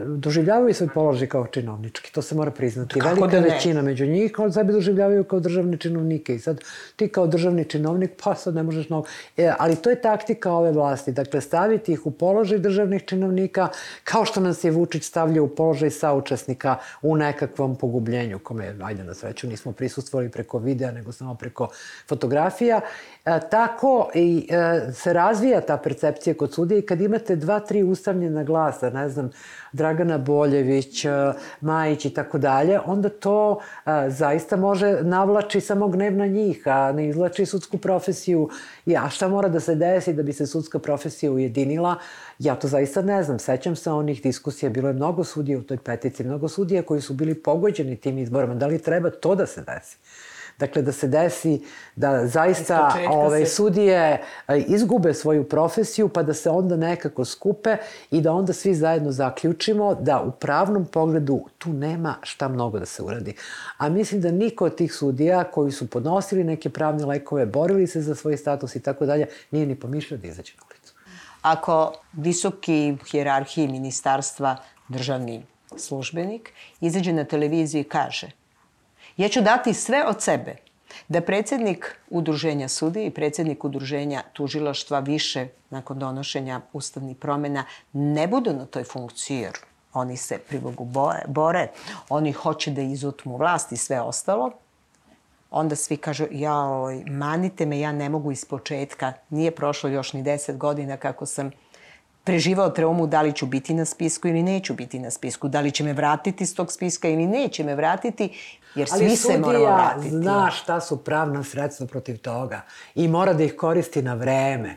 doživljavaju svoj položaj kao činovnički, to se mora priznati. Kako Velika da većina među njih on sebe doživljavaju kao državne činovnike i sad ti kao državni činovnik, pa sad ne možeš mnogo. E, ali to je taktika ove vlasti, dakle staviti ih u položaj državnih činovnika, kao što nas je Vučić stavljao u položaj saučesnika u nekakvom pogubljenju, kome, ajde na sreću, nismo prisustvovali preko videa, nego samo preko fotografija. E, tako i e, se razvija ta percepcija kod sudije i kad imate dva, tri ustavljena glasa, ne znam, Dragana Boljević, e, Majić i tako dalje, onda to zaista može navlači samo gnev na njih, a ne izlači sudsku profesiju. I, a šta mora da se desi da bi se sudska profesija ujedinila? Ja to zaista ne znam. Sećam se onih diskusija, bilo je mnogo sudija u toj petici, mnogo sudija koji su bili pogođeni tim izborima. Da li treba to da se desi? Dakle, da se desi da zaista ove, se... sudije e, izgube svoju profesiju, pa da se onda nekako skupe i da onda svi zajedno zaključimo da u pravnom pogledu tu nema šta mnogo da se uradi. A mislim da niko od tih sudija koji su podnosili neke pravne lekove, borili se za svoj status i tako dalje, nije ni pomišljao da izađe na ulicu. Ako visoki hjerarhiji ministarstva državni službenik izađe na televiziju i kaže ja ću dati sve od sebe da predsednik udruženja sudi i predsednik udruženja tužilaštva više nakon donošenja ustavnih promena ne budu na toj funkciji jer oni se prilogu bore, oni hoće da izutmu vlast i sve ostalo, onda svi kažu, jaoj, manite me, ja ne mogu iz početka. Nije prošlo još ni deset godina kako sam preživao traumu da li ću biti na spisku ili neću biti na spisku, da li će me vratiti iz tog spiska ili neće me vratiti, jer svi Ali se moramo vratiti. Ali zna šta su pravna sredstva protiv toga i mora da ih koristi na vreme.